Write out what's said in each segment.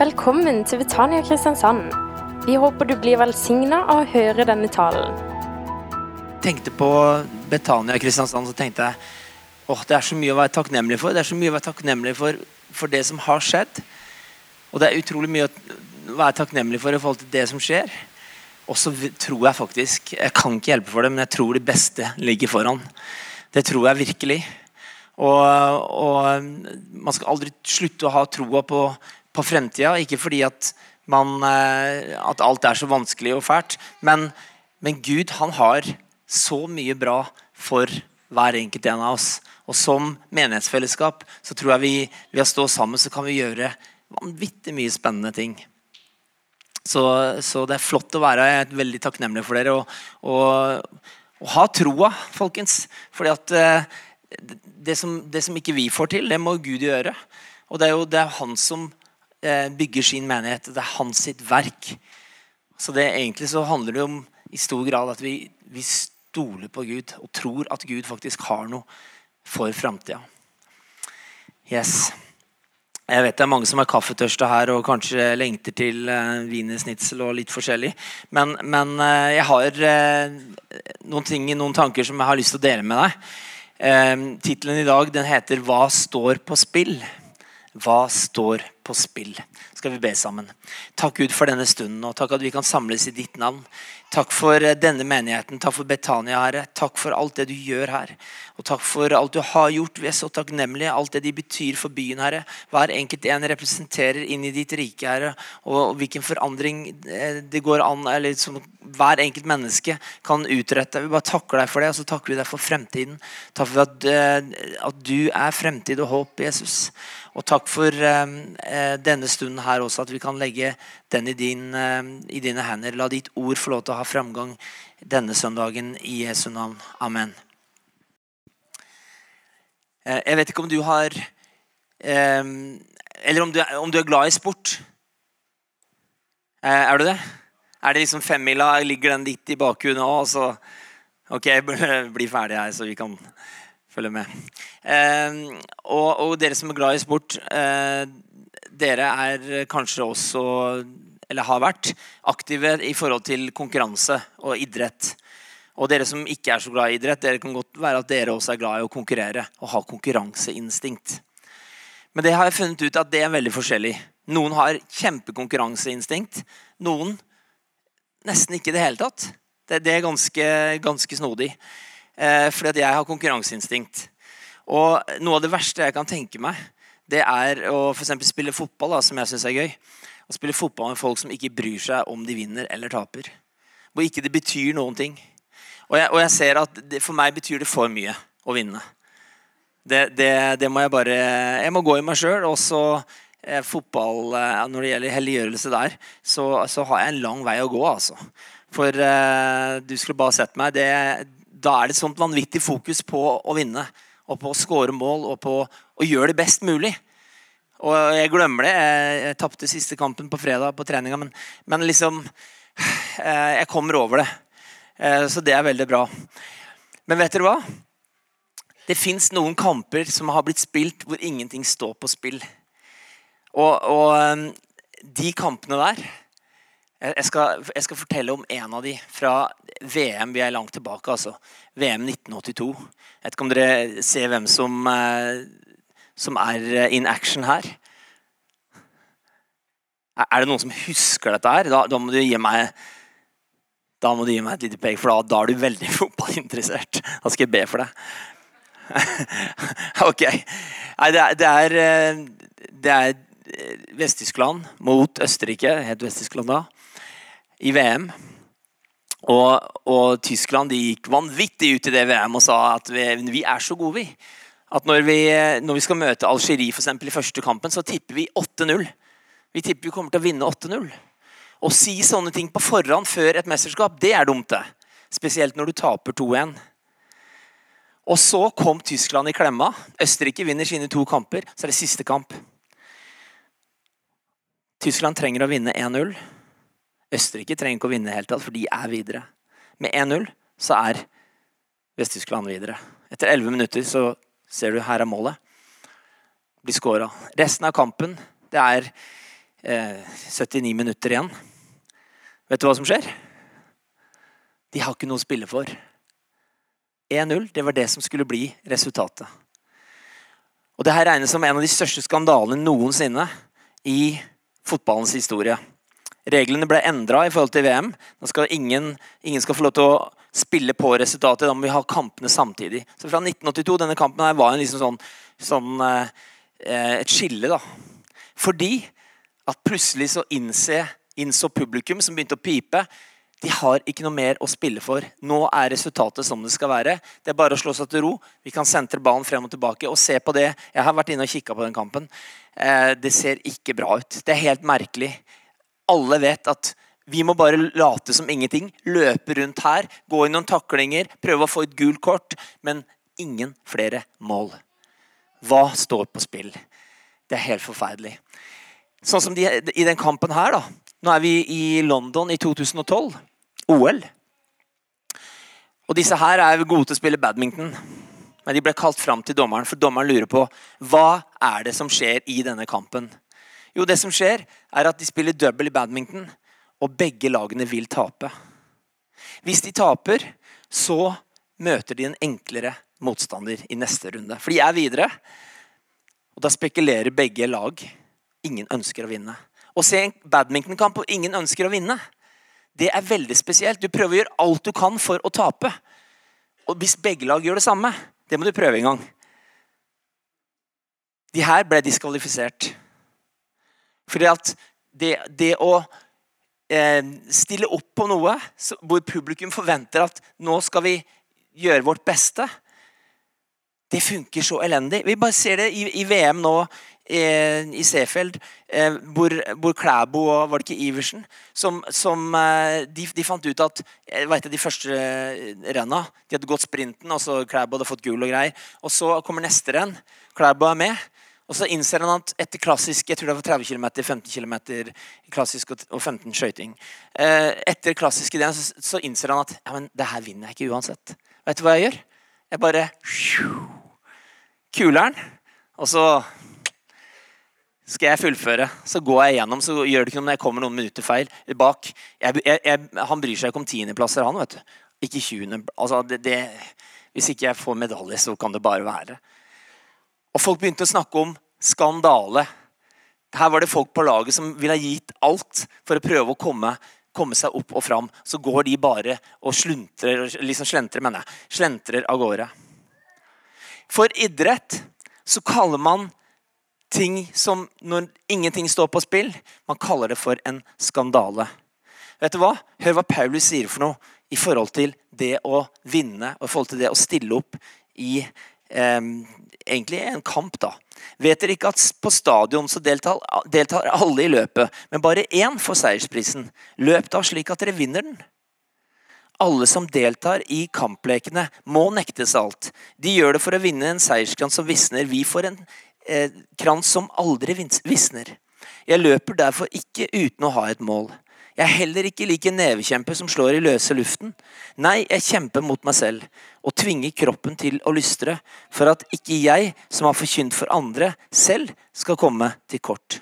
Velkommen til Betania Kristiansand. Vi håper du blir velsigna av å høre denne talen. tenkte på Betania Kristiansand, så tenkte jeg åh, det er så mye å være takknemlig for. Det er så mye å være takknemlig for, for det som har skjedd. Og det er utrolig mye å være takknemlig for i forhold til det som skjer. Og så tror jeg faktisk Jeg kan ikke hjelpe for det, men jeg tror det beste ligger foran. Det tror jeg virkelig. Og, og man skal aldri slutte å ha troa på, på fremtida. Ikke fordi at, man, eh, at alt er så vanskelig og fælt, men, men Gud han har så mye bra for hver enkelt en av oss. Og som menighetsfellesskap så tror jeg vi ved å stå sammen så kan vi gjøre vanvittig mye spennende ting. Så, så det er flott å være jeg er veldig takknemlig for dere. Og, og, og ha troa, folkens. Fordi at eh, det, som, det som ikke vi får til, det må Gud gjøre. Og det er jo det er han som bygger sin menighet. Det er hans sitt verk. Så det egentlig så handler det om i stor grad at vi, vi stoler på Gud og tror at Gud faktisk har noe for framtida. Yes. Jeg vet det er mange som er kaffetørste her og kanskje lengter til uh, wienersnitzel og litt forskjellig. Men, men eh, jeg har eh, noen ting, noen tanker som jeg har lyst til å dele med deg. Tittelen i dag den heter 'Hva står på spill'? Hva står på spill? Skal vi be sammen. Takk Gud for denne stunden, og takk at vi kan samles i ditt navn. Takk for eh, denne menigheten, takk for Betania, Herre. Takk for alt det du gjør her. Og takk for alt du har gjort. Vi er så takknemlige. Alt det de betyr for byen, Herre. Hver enkelt en representerer inn i ditt rike, Herre. Og hvilken forandring eh, det går an, eller som hver enkelt menneske kan utrette. Vi bare takker deg for det, og så takker vi deg for fremtiden. Takk for at, eh, at du er fremtid og håp, Jesus. Og takk for eh, eh, denne stunden her også, at vi kan legge den i, din, eh, i dine hender. La ditt ord få lov til å ha framgang denne søndagen i Jesu navn. Amen. Eh, jeg vet ikke om du har eh, Eller om du, om du er glad i sport. Eh, er du det? Er det liksom femmila? Ligger den litt i bakhuet nå? så Ok, bli ferdig her, så vi kan følge med. Eh, og, og dere som er glad i sport, eh, dere er kanskje også, eller har vært, aktive i forhold til konkurranse og idrett. Og dere som ikke er så glad i idrett, dere kan godt være at dere også er glad i å konkurrere og ha konkurranseinstinkt. Men det har jeg funnet ut at det er veldig forskjellig. Noen har kjempekonkurranseinstinkt. Noen nesten ikke i det hele tatt. Det, det er ganske, ganske snodig. Eh, fordi at jeg har konkurranseinstinkt. Og noe av det verste jeg kan tenke meg, det er å for spille fotball, da, som jeg syns er gøy. Å spille fotball med folk som ikke bryr seg om de vinner eller taper. Hvor ikke det betyr noen ting. Og jeg, og jeg ser at det, for meg betyr det for mye å vinne. Det, det, det må jeg bare Jeg må gå i meg sjøl. Og så eh, fotball eh, Når det gjelder helliggjørelse der, så, så har jeg en lang vei å gå, altså. For eh, du skulle bare sett meg. Det, da er det et sånt vanvittig fokus på å vinne. Og på å score mål og på å gjøre det best mulig. Og jeg glemmer det. Jeg, jeg tapte siste kampen på fredag på treninga, men, men liksom eh, Jeg kommer over det. Eh, så det er veldig bra. Men vet dere hva? Det fins noen kamper som har blitt spilt hvor ingenting står på spill. Og, og eh, de kampene der jeg skal, jeg skal fortelle om en av de fra VM. Vi er langt tilbake, altså. VM 1982. Jeg vet ikke om dere ser hvem som, eh, som er in action her? Er det noen som husker dette her? Da, da må du gi meg da må du gi meg et lite pek, for da, da er du veldig fotballinteressert. Da skal jeg be for deg. ok. Nei, det er, det er, eh, det er eh, Vest-Tyskland mot Østerrike, het Vest-Tyskland da, i VM. Og, og Tyskland gikk vanvittig ut i det VM og sa at vi, vi er så gode, vi. At når vi, når vi skal møte Algerie for eksempel, i første kampen, så tipper vi 8-0. Vi tipper vi kommer til å vinne 8-0. Å si sånne ting på forhånd før et mesterskap, det er dumt. det. Spesielt når du taper 2-1. Og så kom Tyskland i klemma. Østerrike vinner sine to kamper. Så er det siste kamp. Tyskland trenger å vinne 1-0. Østerrike trenger ikke å vinne hele tatt, for de er videre. Med 1-0 så er Vest-Tyskland videre. Etter 11 minutter så ser du her er målet. Blir skåra. Resten av kampen det er eh, 79 minutter igjen. Vet du hva som skjer? De har ikke noe å spille for. 1-0, det var det som skulle bli resultatet. Og det her regnes som en av de største skandalene noensinne i fotballens historie. Reglene ble endra i forhold til VM. Nå skal ingen, ingen, skal få lov til å spille på resultatet. Da må vi ha kampene samtidig. Så fra 1982, Denne kampen her var en liksom sånn, sånn eh, et skille. da. Fordi at plutselig så innse, innså publikum, som begynte å pipe, de har ikke noe mer å spille for. Nå er resultatet som det skal være. Det er bare å slå seg til ro. Vi kan sentre ballen frem og tilbake og se på det. Jeg har vært inne og kikka på den kampen. Eh, det ser ikke bra ut. Det er helt merkelig. Alle vet at vi må bare late som ingenting. Løpe rundt her, gå i noen taklinger, prøve å få et gult kort. Men ingen flere mål. Hva står på spill? Det er helt forferdelig. Sånn som de, i den kampen her, da. Nå er vi i London i 2012. OL. Og disse her er gode til å spille badminton. Men de ble kalt fram til dommeren, for dommeren lurer på hva er det som skjer i denne kampen. Jo, det som skjer, er at de spiller double i badminton, og begge lagene vil tape. Hvis de taper, så møter de en enklere motstander i neste runde. For de er videre. Og da spekulerer begge lag. Ingen ønsker å vinne. Å se en badmintonkamp og ingen ønsker å vinne, det er veldig spesielt. Du prøver å gjøre alt du kan for å tape. Og hvis begge lag gjør det samme, det må du prøve en gang. De her ble diskvalifisert. Fordi at det, det å eh, stille opp på noe hvor publikum forventer at nå skal vi gjøre vårt beste, det funker så elendig. Vi bare ser det i, i VM nå i Seefeld, eh, hvor, hvor, Klæbo og var det ikke Iversen som, som eh, de, de, fant ut at jeg vet, de første renna De hadde gått sprinten, og så Klæbo hadde fått gull og greier. Og så kommer neste renn. Klæbo er med. Og så innser han at etter klassisk jeg tror det var 30 km, 15 km klassisk og 15 skøyting eh, Etter klassisk ideen så, innser han at ja, men det her vinner jeg ikke uansett. Vet du hva jeg gjør? Jeg bare kuler den, og så skal jeg fullføre. Så går jeg gjennom, så gjør det ikke noe når jeg kommer noen minutter feil bak. Jeg, jeg, jeg, han bryr seg ikke om tiendeplasser, han. vet du. Ikke 20. Altså, det, det, hvis ikke jeg får medalje, så kan det bare være. Og folk begynte å snakke om skandale. Her var det folk på laget som ville ha gitt alt for å prøve å komme, komme seg opp og fram. Så går de bare og sluntrer, liksom slentrer, mener jeg, slentrer av gårde. For idrett så kaller man ting som når ingenting står på spill, man kaller det for en skandale. Vet du hva? Hør hva Paulus sier for noe i forhold til det å vinne og i forhold til det å stille opp i eh, egentlig en kamp. da. Vet dere ikke at på stadion så deltar, deltar alle i løpet, men bare én får seiersprisen? Løp da slik at dere vinner den. Alle som deltar i kamplekene, må nektes alt. De gjør det for å vinne en seierskrans som visner. Vi får en eh, krans som aldri visner. Jeg løper derfor ikke uten å ha et mål. Jeg er heller ikke like nevekjempe som slår i løse luften. Nei, jeg kjemper mot meg selv og tvinger kroppen til å lystre, for at ikke jeg, som har forkynt for andre, selv skal komme til kort.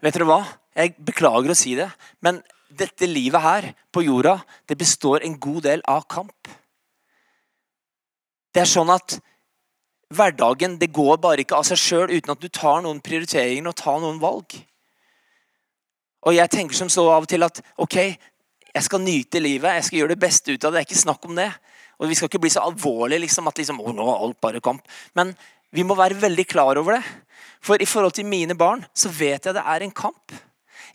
Vet dere hva? Jeg beklager å si det, men dette livet her på jorda, det består en god del av kamp. Det er sånn at hverdagen det går bare ikke av seg sjøl uten at du tar noen prioriteringer og tar noen valg. Og jeg tenker som så av og til at ok, jeg skal nyte livet, jeg skal gjøre det beste ut av det. Det er ikke snakk om det. Og Vi skal ikke bli så alvorlige liksom, at liksom, å, nå er alt bare kamp. Men vi må være veldig klar over det. For i forhold til mine barn så vet jeg det er en kamp.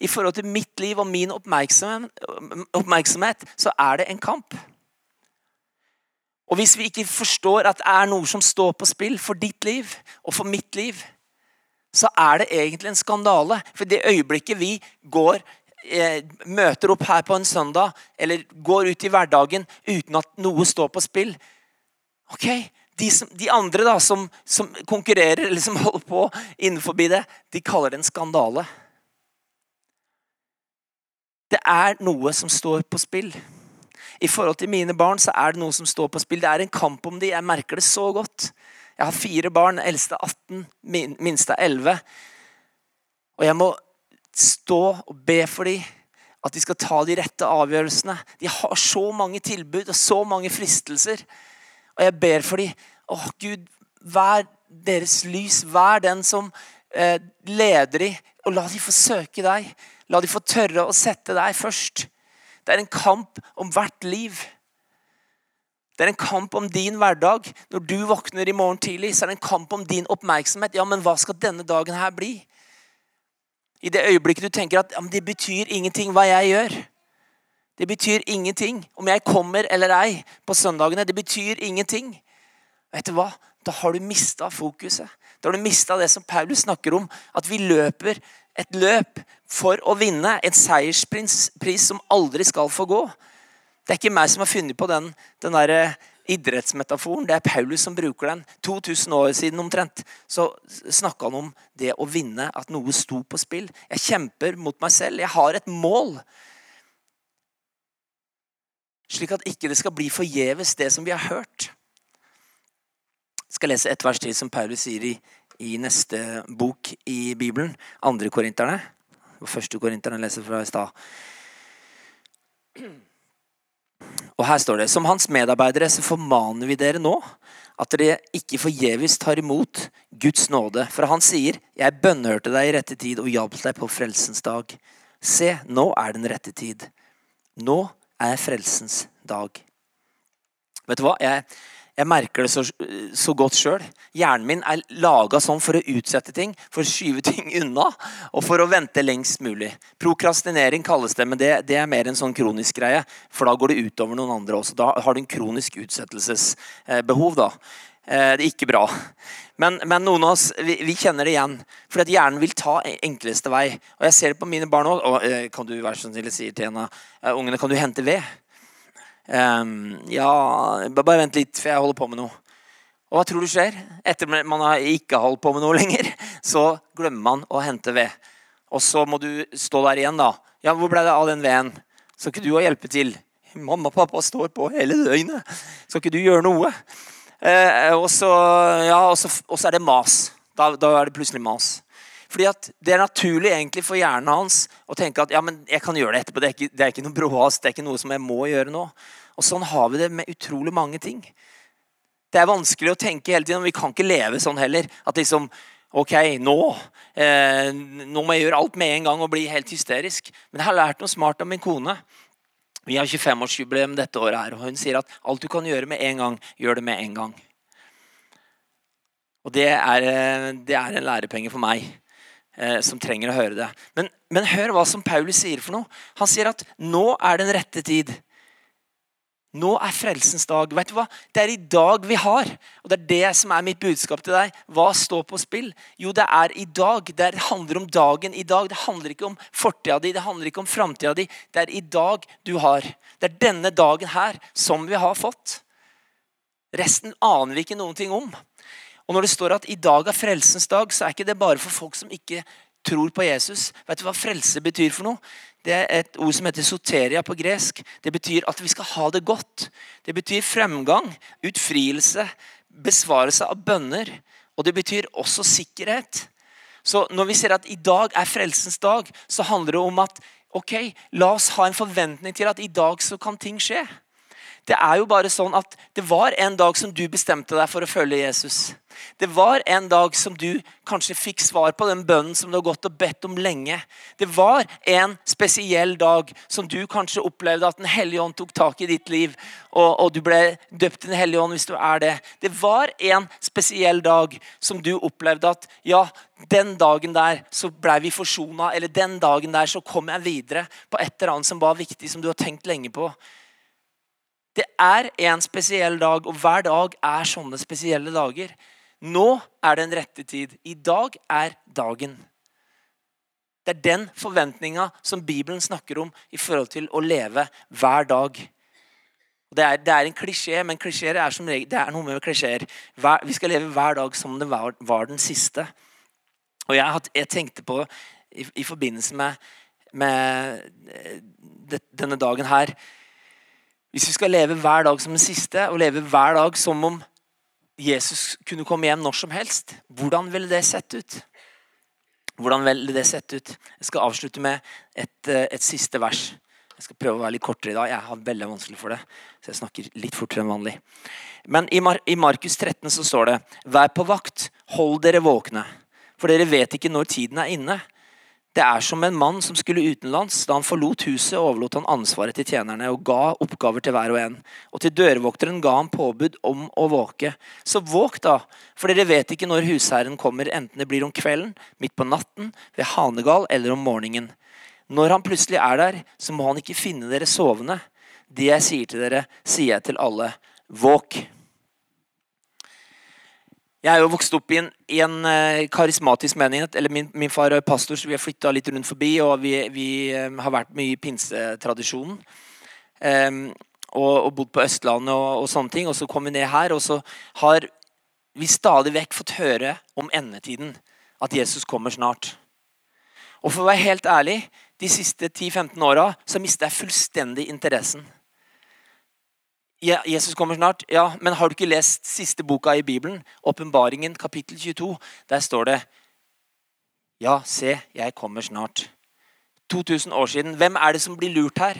I forhold til mitt liv og min oppmerksomhet, så er det en kamp. Og hvis vi ikke forstår at det er noe som står på spill for ditt liv og for mitt liv, så er det egentlig en skandale. For det øyeblikket vi går, eh, møter opp her på en søndag, eller går ut i hverdagen uten at noe står på spill ok, De, som, de andre da, som, som, konkurrerer eller som holder på innenfor det, de kaller det en skandale. Det er noe som står på spill. I forhold til mine barn så er det noe som står på spill. Det er en kamp om de. Jeg merker det så godt. Jeg har fire barn. Eldste 18, minste 11. Og jeg må stå og be for dem at de skal ta de rette avgjørelsene. De har så mange tilbud og så mange fristelser. Og jeg ber for dem. Å, Gud, vær deres lys. Vær den som eh, leder dem, og la dem få søke deg. La dem få tørre å sette deg først. Det er en kamp om hvert liv. Det er en kamp om din hverdag. Når du våkner i morgen tidlig, så er det en kamp om din oppmerksomhet. Ja, men hva skal denne dagen her bli? I det øyeblikket du tenker at ja, det betyr ingenting hva jeg gjør. Det betyr ingenting om jeg kommer eller ei på søndagene. Det betyr ingenting. Vet du hva? Da har du mista fokuset. Da har du mista det som Paulus snakker om. At vi løper et løp for å vinne. En seierspris som aldri skal få gå. Det er ikke meg som har funnet på den, den der idrettsmetaforen. Det er Paulus som bruker den. 2000 år siden omtrent så snakka han om det å vinne, at noe sto på spill. Jeg kjemper mot meg selv. Jeg har et mål. Slik at ikke det skal bli forgjeves, det som vi har hørt. Jeg skal lese et vers til som Paulus sier i, i neste bok i Bibelen. Andre korinterne. Første korinterne leser fra i stad. Og her står det Som hans medarbeidere så formaner vi dere nå at dere ikke forgjeves tar imot Guds nåde. For han sier, 'Jeg bønnhørte deg i rette tid og hjalp deg på frelsens dag'. Se, nå er den rette tid. Nå er frelsens dag. Vet du hva? Jeg, jeg merker det så, så godt sjøl. Hjernen min er laga sånn for å utsette ting, for å skyve ting unna og for å vente lengst mulig. Prokrastinering kalles det, men det, det er mer en sånn kronisk greie. For da går det utover noen andre også. Da har du en kronisk utsettelsesbehov. da. Eh, det er ikke bra. Men, men noen av oss vi, vi, kjenner det igjen. Fordi at hjernen vil ta enkleste vei. Og jeg ser det på mine barn òg. Eh, kan du være så snill si til en av eh, ungene kan du hente ved? Um, ja, bare vent litt, for jeg holder på med noe. Og hva tror du skjer? Etter man har ikke holdt på med noe lenger, så glemmer man å hente ved. Og så må du stå der igjen, da. Ja, hvor ble det av den veden? Skal ikke du ha hjelpe til? Mamma og pappa står på hele døgnet. Skal ikke du gjøre noe? Eh, og, så, ja, er det mas. Da, da er det plutselig mas. Fordi at Det er naturlig egentlig for hjernen hans å tenke at ja, men jeg kan gjøre det etterpå. Det er ikke, det er ikke noe bråhast, det er ikke noe som jeg må gjøre nå. Og Sånn har vi det med utrolig mange ting. Det er vanskelig å tenke hele tiden, vi kan ikke leve sånn heller. At liksom Ok, nå, eh, nå må jeg gjøre alt med en gang og bli helt hysterisk. Men jeg har lært noe smart av min kone. Vi har 25-årsjubileum dette året, her, og hun sier at alt du kan gjøre med en gang, gjør det med en gang. Og det er, eh, det er en lærepenge for meg eh, som trenger å høre det. Men, men, hør hva som Paulus sier for noe. Han sier at nå er den rette tid. Nå er frelsens dag. Vet du hva? Det er i dag vi har. Og det er det som er mitt budskap til deg. Hva står på spill? Jo, det er i dag. Det handler om dagen i dag. Det handler ikke om fortida di, det handler ikke om framtida di. Det er i dag du har. Det er denne dagen her som vi har fått. Resten aner vi ikke noen ting om. Og når det står at i dag er frelsens dag, så er ikke det bare for folk som ikke tror på Jesus. Vet du hva frelse betyr for noe? Det er et ord som heter soteria på gresk. Det betyr at vi skal ha det godt. Det betyr fremgang, utfrielse, besvarelse av bønner. Og det betyr også sikkerhet. Så når vi ser at i dag er frelsens dag, så handler det om at ok, la oss ha en forventning til at i dag så kan ting skje. Det er jo bare sånn at det var en dag som du bestemte deg for å følge Jesus. Det var en dag som du kanskje fikk svar på den bønnen som du har gått og bedt om lenge. Det var en spesiell dag som du kanskje opplevde at Den hellige ånd tok tak i ditt liv, og, og du ble døpt Den hellige ånd hvis du er det. Det var en spesiell dag som du opplevde at ja, den dagen der så blei vi forsona, eller den dagen der så kom jeg videre på et eller annet som var viktig, som du har tenkt lenge på. Det er en spesiell dag, og hver dag er sånne spesielle dager. Nå er den rette tid. I dag er dagen. Det er den forventninga som Bibelen snakker om i forhold til å leve hver dag. Det er, det er en klisjé, men klisjeer er som regel, det er noe med klisjeer. Vi skal leve hver dag som det var, var den siste. Og jeg, jeg tenkte på i, i forbindelse med, med, eh, denne dagen her hvis vi skal leve hver dag som den siste, og leve hver dag som om Jesus kunne komme hjem når som helst, hvordan ville det sett ut? Hvordan ville det sett ut? Jeg skal avslutte med et, eh, et, siste vers. Jeg skal prøve å være litt kortere i dag. Jeg har veldig vanskelig for det. Så jeg snakker litt fortere enn vanlig. Men i, Mar i Markus 13 så står det Vær på vakt, hold dere våkne. For dere vet ikke når tiden er inne. Det er som en mann som skulle utenlands. Da han forlot huset, overlot han ansvaret til tjenerne og ga oppgaver til hver og en. Og til dørvokteren ga han påbud om å våke. Så våk, da, for dere vet ikke når husherren kommer, enten det blir om kvelden, midt på natten, ved hanegal eller om morgenen. Når han plutselig er der, så må han ikke finne dere sovende. Det jeg sier til dere, sier jeg til alle. Våk! Jeg er jo vokst opp i en, i en uh, karismatisk menighet. eller Min, min far er pastor, så vi har flytta litt rundt forbi. Og vi, vi um, har vært mye i pinsetradisjonen. Um, og, og, bodd på Østlandet og, og, sånne ting. Og så kom vi ned her, og så har vi stadig vekk fått høre om endetiden. At Jesus kommer snart. Og for å være helt ærlig, de siste 10-15 åra mista jeg fullstendig interessen. Jesus kommer snart. Ja, men har du ikke lest siste boka i Bibelen? Åpenbaringen, kapittel 22. Der står det Ja, se, jeg kommer snart. 2000 år siden. Hvem er det som blir lurt her?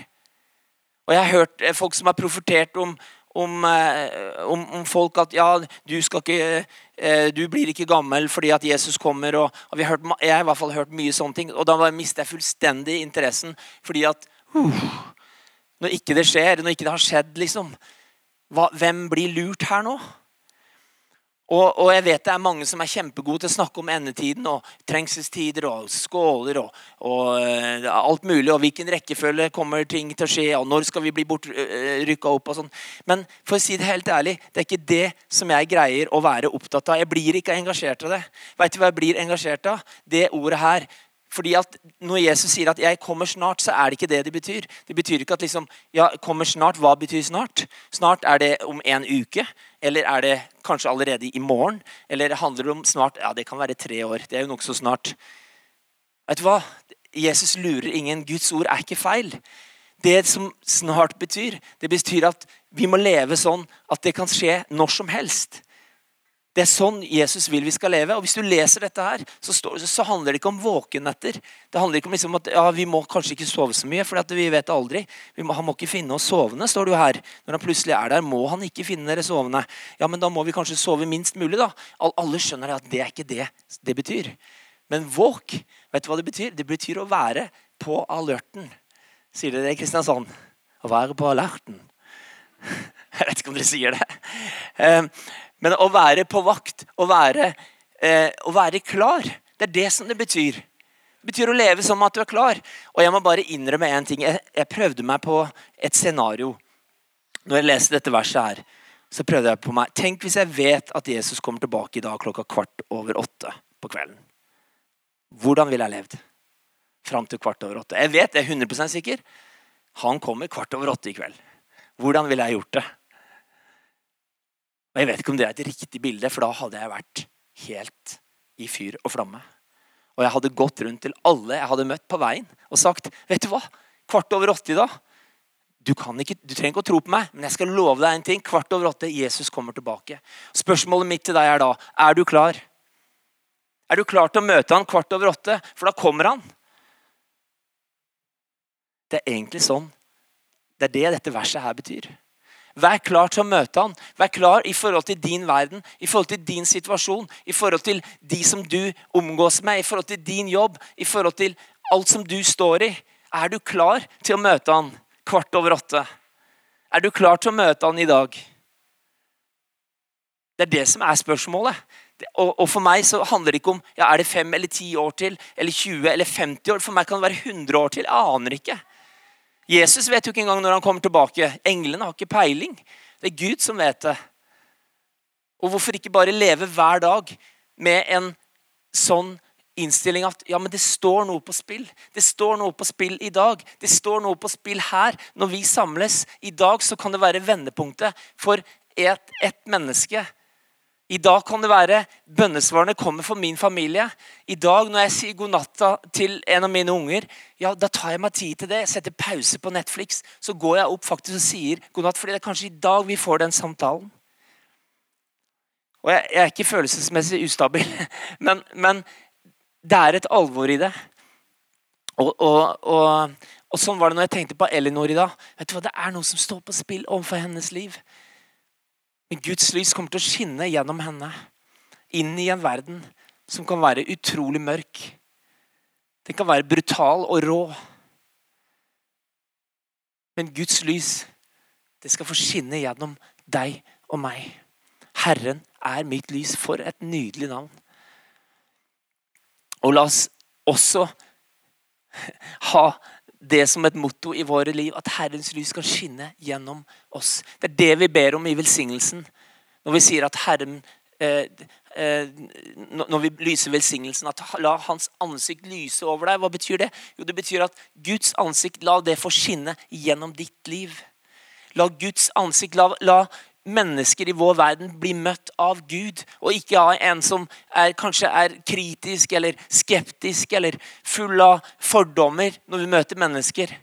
Og Jeg har hørt eh, folk som har profetert om, om, eh, om, om, folk at ja, du, ikke, eh, du, blir ikke gammel fordi at Jesus kommer. Og, og hørt, jeg har i hvert fall hørt mye sånne ting. Og da mister jeg fullstendig interessen. fordi at uh, når ikke det skjer, når ikke det har skjedd, liksom. Hva, hvem blir lurt her nå? Og, og, jeg vet det er mange som er kjempegode til å snakke om endetiden og trengselstider og skåler og, og uh, alt mulig. Og hvilken rekkefølge kommer ting til å skje, og når skal vi bli bort, uh, rykka opp og sånn. Men for å si det helt ærlig, det er ikke det som jeg greier å være opptatt av. Jeg blir ikke engasjert av det. Vet du hva jeg blir engasjert av? Det ordet her. Fordi at Når Jesus sier at 'jeg kommer snart', så er det ikke det det betyr. Det betyr ikke at liksom, ja, 'kommer snart', hva betyr snart? Snart er det om en uke? Eller er det kanskje allerede i morgen? Eller handler det om snart? Ja, det kan være tre år. Det er jo nokså snart. Vet du hva? Jesus lurer ingen. Guds ord er ikke feil. Det som snart betyr, det betyr at vi må leve sånn at det kan skje når som helst. Det er sånn Jesus vil vi skal leve. Og Hvis du leser dette, her, så, står, så handler det ikke om våkenetter. Det handler ikke om liksom at ja, vi må kanskje ikke sove så mye, for vi vet aldri. Vi må, han må ikke finne oss sovende, står det jo her. Når han plutselig er der, må han ikke finne dere sovende. Ja, men da må vi kanskje sove minst mulig, da. Alle skjønner at det er ikke det det betyr. Men våk, vet du hva det betyr? Det betyr å være på alerten. Sier dere det i Kristiansand? Å være på alerten. Jeg vet ikke om dere sier det. Men å være på vakt, å være, eh, å være klar, det er det som det betyr. Det betyr å leve som at du er klar. Og jeg må bare innrømme én ting. Jeg, jeg, prøvde meg på et scenario. Når jeg leste dette verset her, så prøvde jeg på meg Tenk hvis jeg vet at Jesus kommer tilbake i dag klokka kvart over åtte på kvelden. Hvordan ville jeg levd? Fram til kvart over åtte. Jeg vet, jeg er 100 sikker. Han kommer kvart over åtte i kveld. Hvordan ville jeg gjort det? Og Jeg vet ikke om det er et riktig bilde, for da hadde jeg vært helt i fyr og flamme. Og jeg hadde gått rundt til alle jeg hadde møtt på veien og sagt Vet du hva? Kvart over åtte i dag. Du, ikke, du, trenger ikke å tro på meg, men jeg skal love deg en ting. Kvart over åtte, Jesus kommer tilbake. Spørsmålet mitt til deg er da er du klar. Er du klar til å møte han kvart over åtte? For da kommer han. Det er egentlig sånn. Det er det dette verset her betyr. Vær klar til å møte han. Vær klar i forhold til din verden, i forhold til din situasjon, i forhold til de som du omgås med, i forhold til din jobb, i forhold til alt som du står i. Er du klar til å møte han kvart over åtte? Er du klar til å møte han i dag? Det er det som er spørsmålet. Og, for meg så handler det ikke om ja, er det fem eller ti år til, eller 20 eller 50 år. For meg kan det være 100 år til. Jeg aner ikke. Jesus vet jo ikke engang når han kommer tilbake. Englene har ikke peiling. Det er Gud som vet det. Og hvorfor ikke bare leve hver dag med en sånn innstilling at ja, men det står noe på spill. Det står noe på spill i dag. Det står noe på spill her. Når vi samles i dag, så kan det være vendepunktet for et, et menneske i dag kan det være bønnesvarene kommer for min familie. I dag når jeg sier god natta til en av mine unger, ja, da tar jeg meg tid til det. Jeg setter pause på Netflix. Så går jeg opp faktisk og sier god natt, fordi det er kanskje i dag vi får den samtalen. Og jeg, jeg er ikke følelsesmessig ustabil, men, men det er et alvor i det. Og, og, og, og, sånn var det når jeg tenkte på Elinor i dag. Vet du hva, Det er noe som står på spill overfor hennes liv. Men Guds lys kommer til å skinne gjennom henne. Inn i en verden som kan være utrolig mørk. Den kan være brutal og rå. Men Guds lys, det skal få skinne gjennom deg og meg. Herren er mitt lys. For et nydelig navn. Og la oss også ha det som et motto i våre liv, at Herrens lys skal skinne gjennom oss. Det er det vi ber om i velsignelsen. Når vi sier at Herren eh, eh, Når vi lyser velsignelsen, at la Hans ansikt lyse over deg. Hva betyr det? Jo, det betyr at Guds ansikt, la det få skinne gjennom ditt liv. La Guds ansikt, la, la mennesker i vår verden blir møtt av Gud, og ikke av en som er, kanskje er kritisk eller skeptisk eller full av fordommer når vi møter mennesker.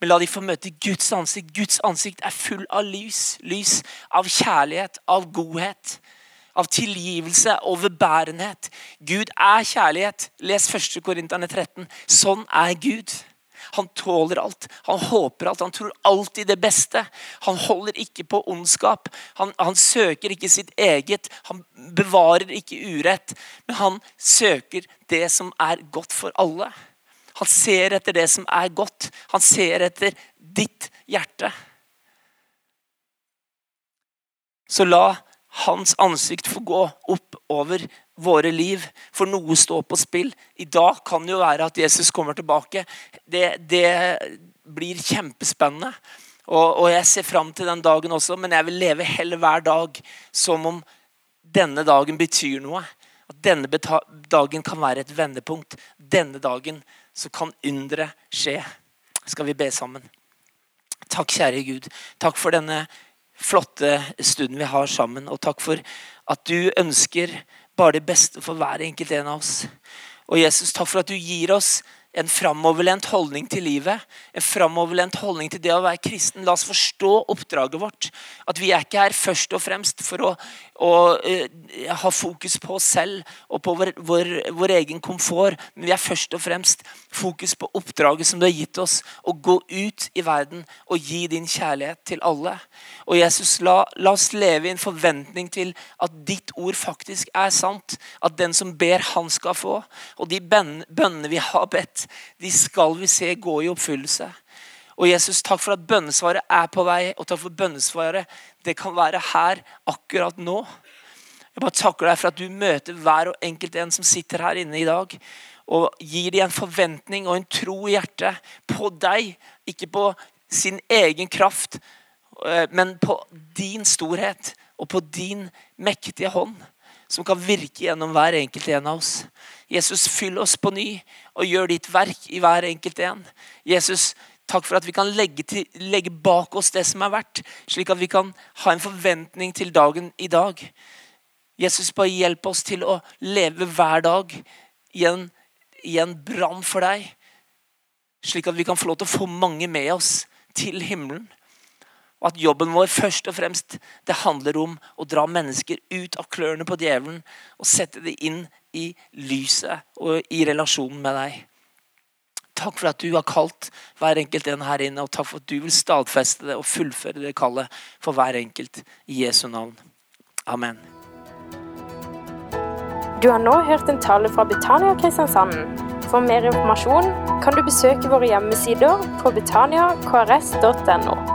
Men la de få møte Guds ansikt. Guds ansikt er full av lys. Lys av kjærlighet, av godhet, av tilgivelse, overbærenhet. Gud er kjærlighet. Les 1. Korinterne 13. Sånn er Gud. Han tåler alt. Han håper alt. Han tror alltid det beste. Han holder ikke på ondskap. Han, han, søker ikke sitt eget. Han bevarer ikke urett. Men han søker det som er godt for alle. Han ser etter det som er godt. Han ser etter ditt hjerte. Så la hans ansikt få gå opp over våre liv, for noe står på spill. I dag kan det jo være at Jesus kommer tilbake. Det, det blir kjempespennende. Og, og, jeg ser fram til den dagen også, men jeg vil leve heller hver dag som om denne dagen betyr noe. At denne dagen kan være et vendepunkt. Denne dagen så kan underet skje. Skal vi be sammen? Takk, kjære Gud. Takk for denne flotte stunden vi har sammen. Og takk for at du ønsker bare det beste for hver enkelt en av oss. Og Jesus, takk for at du gir oss en framoverlent holdning til livet. En framoverlent holdning til det å være kristen. La oss forstå oppdraget vårt. At vi er ikke her først og fremst for å, å uh, ha fokus på oss selv og på vår, vår, vår, egen komfort, men vi er først og fremst fokus på oppdraget som du har gitt oss. Å gå ut i verden og gi din kjærlighet til alle. Og Jesus, la, la oss leve i en forventning til at ditt ord faktisk er sant. At den som ber, han skal få. Og de bønnene vi har bedt, de skal vi se gå i oppfyllelse. Og Jesus, takk for at bønnesvaret er på vei, og takk for bønnesvaret det kan være her akkurat nå. Jeg bare takker deg for at du møter hver og enkelt en som sitter her inne i dag. Og gir dem en forventning og en tro i hjertet på deg. Ikke på sin egen kraft, eh, men på din storhet og på din mektige hånd som kan virke gjennom hver enkelt en av oss. Jesus, fyll oss på ny og gjør ditt verk i hver enkelt en. Jesus, takk for at vi kan legge, til, legge bak oss det som er verdt, slik at vi kan ha en forventning til dagen i dag. Jesus, bare hjelp oss til å leve hver dag i en, i en brann for deg, slik at vi kan få lov til å få mange med oss til himmelen. Og at jobben vår først og fremst det handler om å dra mennesker ut av klørne på djevelen og sette dem inn i lyset og i relasjonen med deg. Takk for at du har kalt hver enkelt en her inne, og takk for at du vil stadfeste det og fullføre det kallet for hver enkelt i Jesu navn. Amen. Du har nå hørt en tale fra Betania Kristiansand. For mer informasjon kan du besøke våre hjemmesider på betaniakrs.no.